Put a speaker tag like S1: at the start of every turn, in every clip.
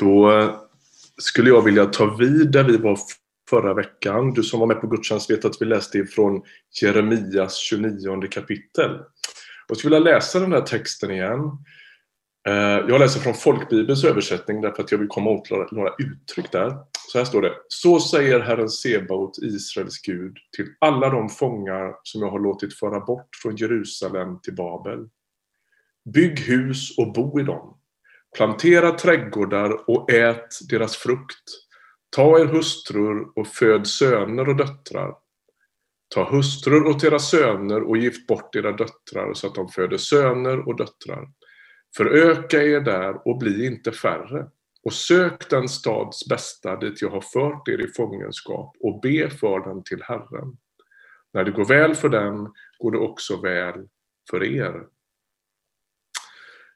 S1: Då skulle jag vilja ta vid där vi var förra veckan. Du som var med på gudstjänst vet att vi läste ifrån Jeremias 29 kapitel. Jag skulle vilja läsa den här texten igen. Eh, jag läser från folkbibelns översättning därför att jag vill komma åt några uttryck där. Så här står det. Så säger Herren Sebaot, Israels Gud, till alla de fångar som jag har låtit föra bort från Jerusalem till Babel. Bygg hus och bo i dem. Plantera trädgårdar och ät deras frukt. Ta er hustrur och föd söner och döttrar. Ta hustrur åt era söner och gift bort era döttrar så att de föder söner och döttrar. Föröka er där och bli inte färre. Och sök den stads bästa dit jag har fört er i fångenskap och be för den till Herren. När det går väl för den går det också väl för er.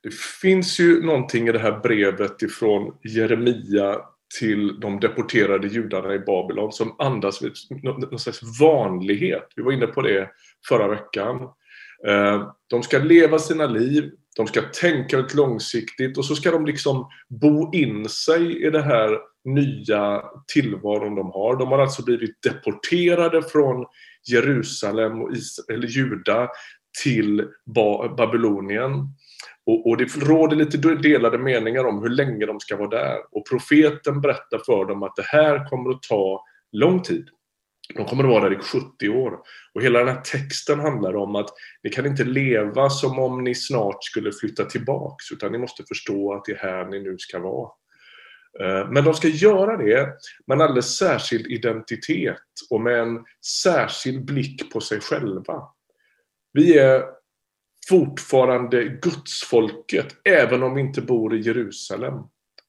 S1: Det finns ju någonting i det här brevet ifrån Jeremia till de deporterade judarna i Babylon som andas någon slags vanlighet. Vi var inne på det förra veckan. Eh, de ska leva sina liv, de ska tänka ut långsiktigt och så ska de liksom bo in sig i det här nya tillvaron de har. De har alltså blivit deporterade från Jerusalem och Israel, eller Juda till Babylonien. Och, och, det råder lite delade meningar om hur länge de ska vara där. Och profeten berättar för dem att det här kommer att ta lång tid. De kommer att vara där i 70 år. Och hela den här texten handlar om att ni kan inte leva som om ni snart skulle flytta tillbaks, utan ni måste förstå att det är här ni nu ska vara. Eh, men de ska göra det med en alldeles särskild identitet och med en särskild blick på sig själva. Vi är fortfarande gudsfolket, även om vi inte bor i Jerusalem.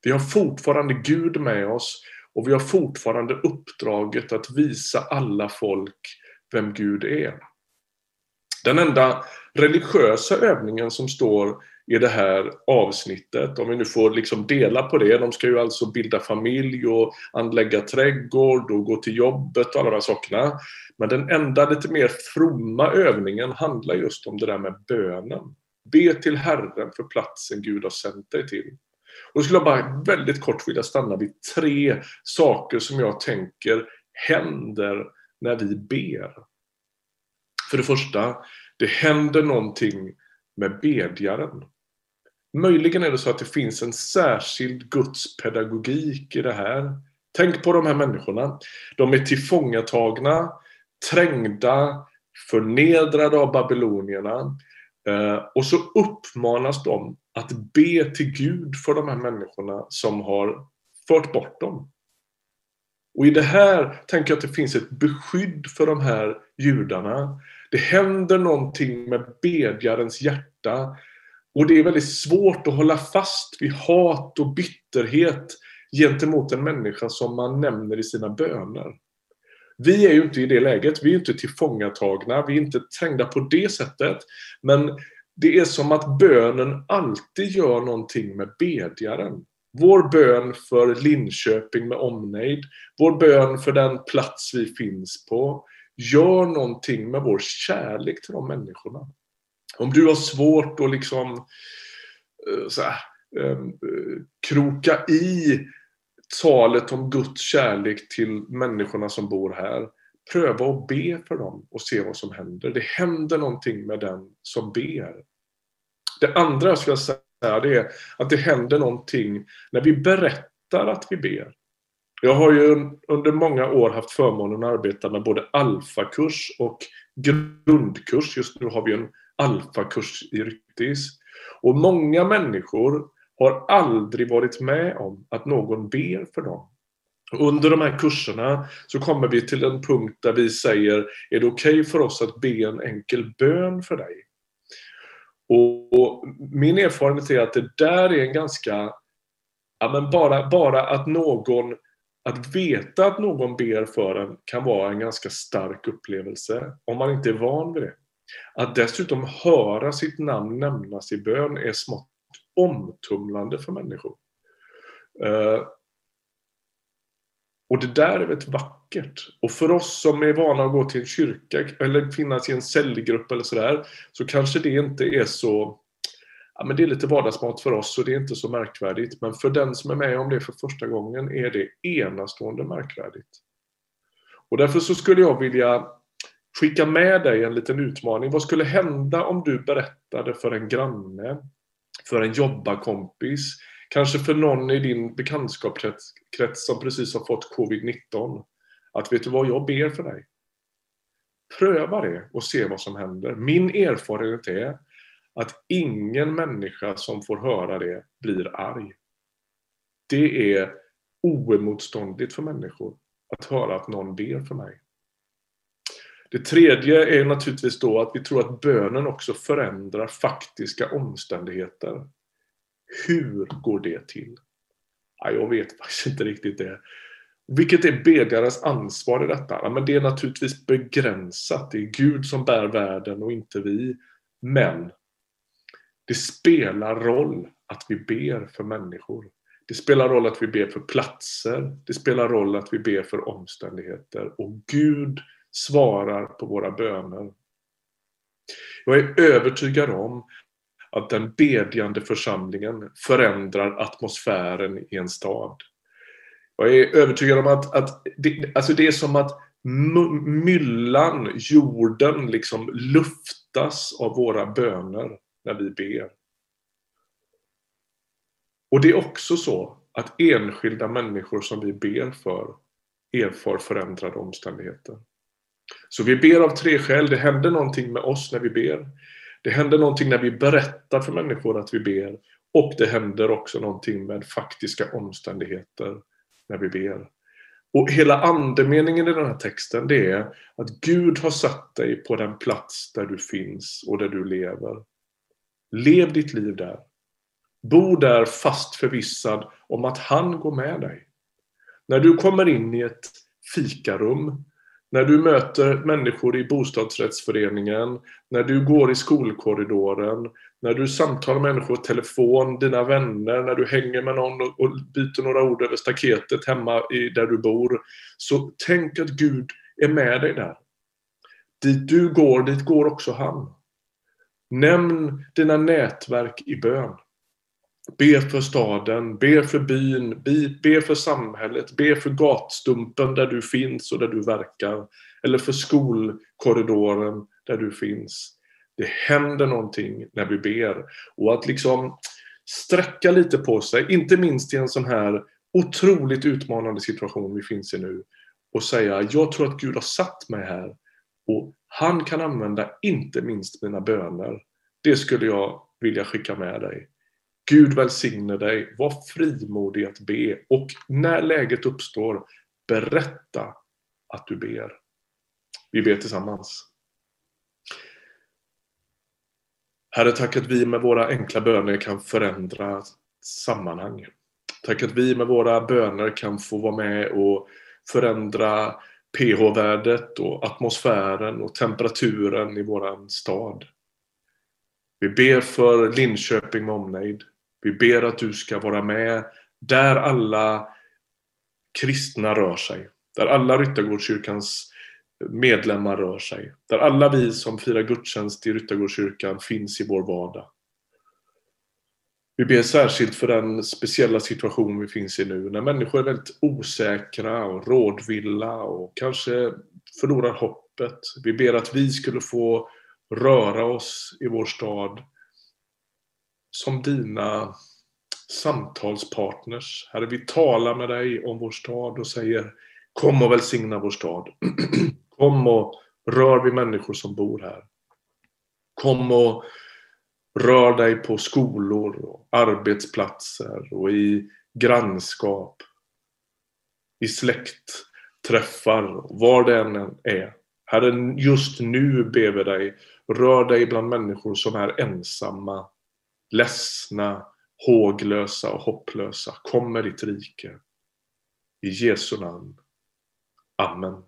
S1: Vi har fortfarande Gud med oss och vi har fortfarande uppdraget att visa alla folk vem Gud är. Den enda religiösa övningen som står i det här avsnittet, om vi nu får liksom dela på det, de ska ju alltså bilda familj och anlägga trädgård och gå till jobbet och alla de här sakerna. Men den enda lite mer fromma övningen handlar just om det där med bönen. Be till Herren för platsen Gud har sänt dig till. Och då skulle jag bara väldigt kort vilja stanna vid tre saker som jag tänker händer när vi ber. För det första, det händer någonting med bedjaren. Möjligen är det så att det finns en särskild gudspedagogik i det här. Tänk på de här människorna. De är tillfångatagna, trängda, förnedrade av babylonierna. Eh, och så uppmanas de att be till Gud för de här människorna som har fört bort dem. Och i det här tänker jag att det finns ett beskydd för de här judarna. Det händer någonting med bedjarens hjärta. Och det är väldigt svårt att hålla fast vid hat och bitterhet gentemot en människa som man nämner i sina böner. Vi är ju inte i det läget, vi är inte tillfångatagna, vi är inte trängda på det sättet. Men det är som att bönen alltid gör någonting med bedjaren. Vår bön för Linköping med omnejd, vår bön för den plats vi finns på, gör någonting med vår kärlek till de människorna. Om du har svårt att liksom eh, så här, ehm, kroka i talet om Guds kärlek till människorna som bor här, pröva att be för dem och se vad som händer. Det händer någonting med den som ber. Det andra jag skulle säga det är att det händer någonting när vi berättar att vi ber. Jag har ju under många år haft förmånen att arbeta med både alfakurs och grundkurs. Just nu har vi en alfakurs i Ryttis. Och många människor har aldrig varit med om att någon ber för dem. Under de här kurserna så kommer vi till en punkt där vi säger, är det okej okay för oss att be en enkel bön för dig? Och min erfarenhet är att det där är en ganska, ja men bara, bara att någon, att veta att någon ber för en kan vara en ganska stark upplevelse om man inte är van vid det. Att dessutom höra sitt namn nämnas i bön är smått omtumlande för människor. Eh, och det där är väldigt vackert. Och för oss som är vana att gå till en kyrka eller finnas i en cellgrupp eller sådär, så kanske det inte är så ja, men det är lite vardagsmat för oss och det är inte så märkvärdigt. Men för den som är med om det för första gången är det enastående märkvärdigt. Och därför så skulle jag vilja skicka med dig en liten utmaning. Vad skulle hända om du berättade för en granne, för en jobbarkompis, kanske för någon i din bekantskapskrets som precis har fått covid-19, att vet du vad, jag ber för dig. Pröva det och se vad som händer. Min erfarenhet är att ingen människa som får höra det blir arg. Det är oemotståndligt för människor att höra att någon ber för mig. Det tredje är naturligtvis då att vi tror att bönen också förändrar faktiska omständigheter. Hur går det till? Ja, jag vet faktiskt inte riktigt det. Vilket är bedjarens ansvar i detta? Ja, men det är naturligtvis begränsat. Det är Gud som bär världen och inte vi. Men det spelar roll att vi ber för människor. Det spelar roll att vi ber för platser. Det spelar roll att vi ber för omständigheter. Och Gud svarar på våra böner. Jag är övertygad om att den bedjande församlingen förändrar atmosfären i en stad. Jag är övertygad om att, att det, alltså det är som att myllan, jorden, liksom luftas av våra böner när vi ber. Och det är också så att enskilda människor som vi ber för erfar förändrade omständigheter. Så vi ber av tre skäl. Det händer någonting med oss när vi ber. Det händer någonting när vi berättar för människor att vi ber. Och det händer också någonting med faktiska omständigheter när vi ber. Och hela andemeningen i den här texten det är att Gud har satt dig på den plats där du finns och där du lever. Lev ditt liv där. Bo där fast förvissad om att han går med dig. När du kommer in i ett fikarum när du möter människor i bostadsrättsföreningen, när du går i skolkorridoren, när du samtalar med människor i telefon, dina vänner, när du hänger med någon och byter några ord över staketet hemma i, där du bor. Så tänk att Gud är med dig där. Dit du går, dit går också han. Nämn dina nätverk i bön. Be för staden, be för byn, be, be för samhället, be för gatstumpen där du finns och där du verkar. Eller för skolkorridoren där du finns. Det händer någonting när vi ber. Och att liksom sträcka lite på sig, inte minst i en sån här otroligt utmanande situation vi finns i nu. Och säga, jag tror att Gud har satt mig här. Och han kan använda inte minst mina böner. Det skulle jag vilja skicka med dig. Gud välsigne dig. Var frimodig att be och när läget uppstår, berätta att du ber. Vi ber tillsammans. Herre, tack att vi med våra enkla böner kan förändra sammanhang. Tack att vi med våra böner kan få vara med och förändra pH-värdet och atmosfären och temperaturen i våran stad. Vi ber för Linköping med omnejd. Vi ber att du ska vara med där alla kristna rör sig. Där alla Ryttargårdskyrkans medlemmar rör sig. Där alla vi som firar gudstjänst i Ryttargårdskyrkan finns i vår vardag. Vi ber särskilt för den speciella situation vi finns i nu, när människor är väldigt osäkra och rådvilla och kanske förlorar hoppet. Vi ber att vi skulle få röra oss i vår stad som dina samtalspartners. Herre, vi talar med dig om vår stad och säger Kom och välsigna vår stad. Kom och rör vid människor som bor här. Kom och rör dig på skolor, och arbetsplatser och i grannskap. I släktträffar, var det än är. Herre, just nu ber vi dig, rör dig bland människor som är ensamma ledsna, håglösa och hopplösa. Kom med ditt rike. I Jesu namn. Amen.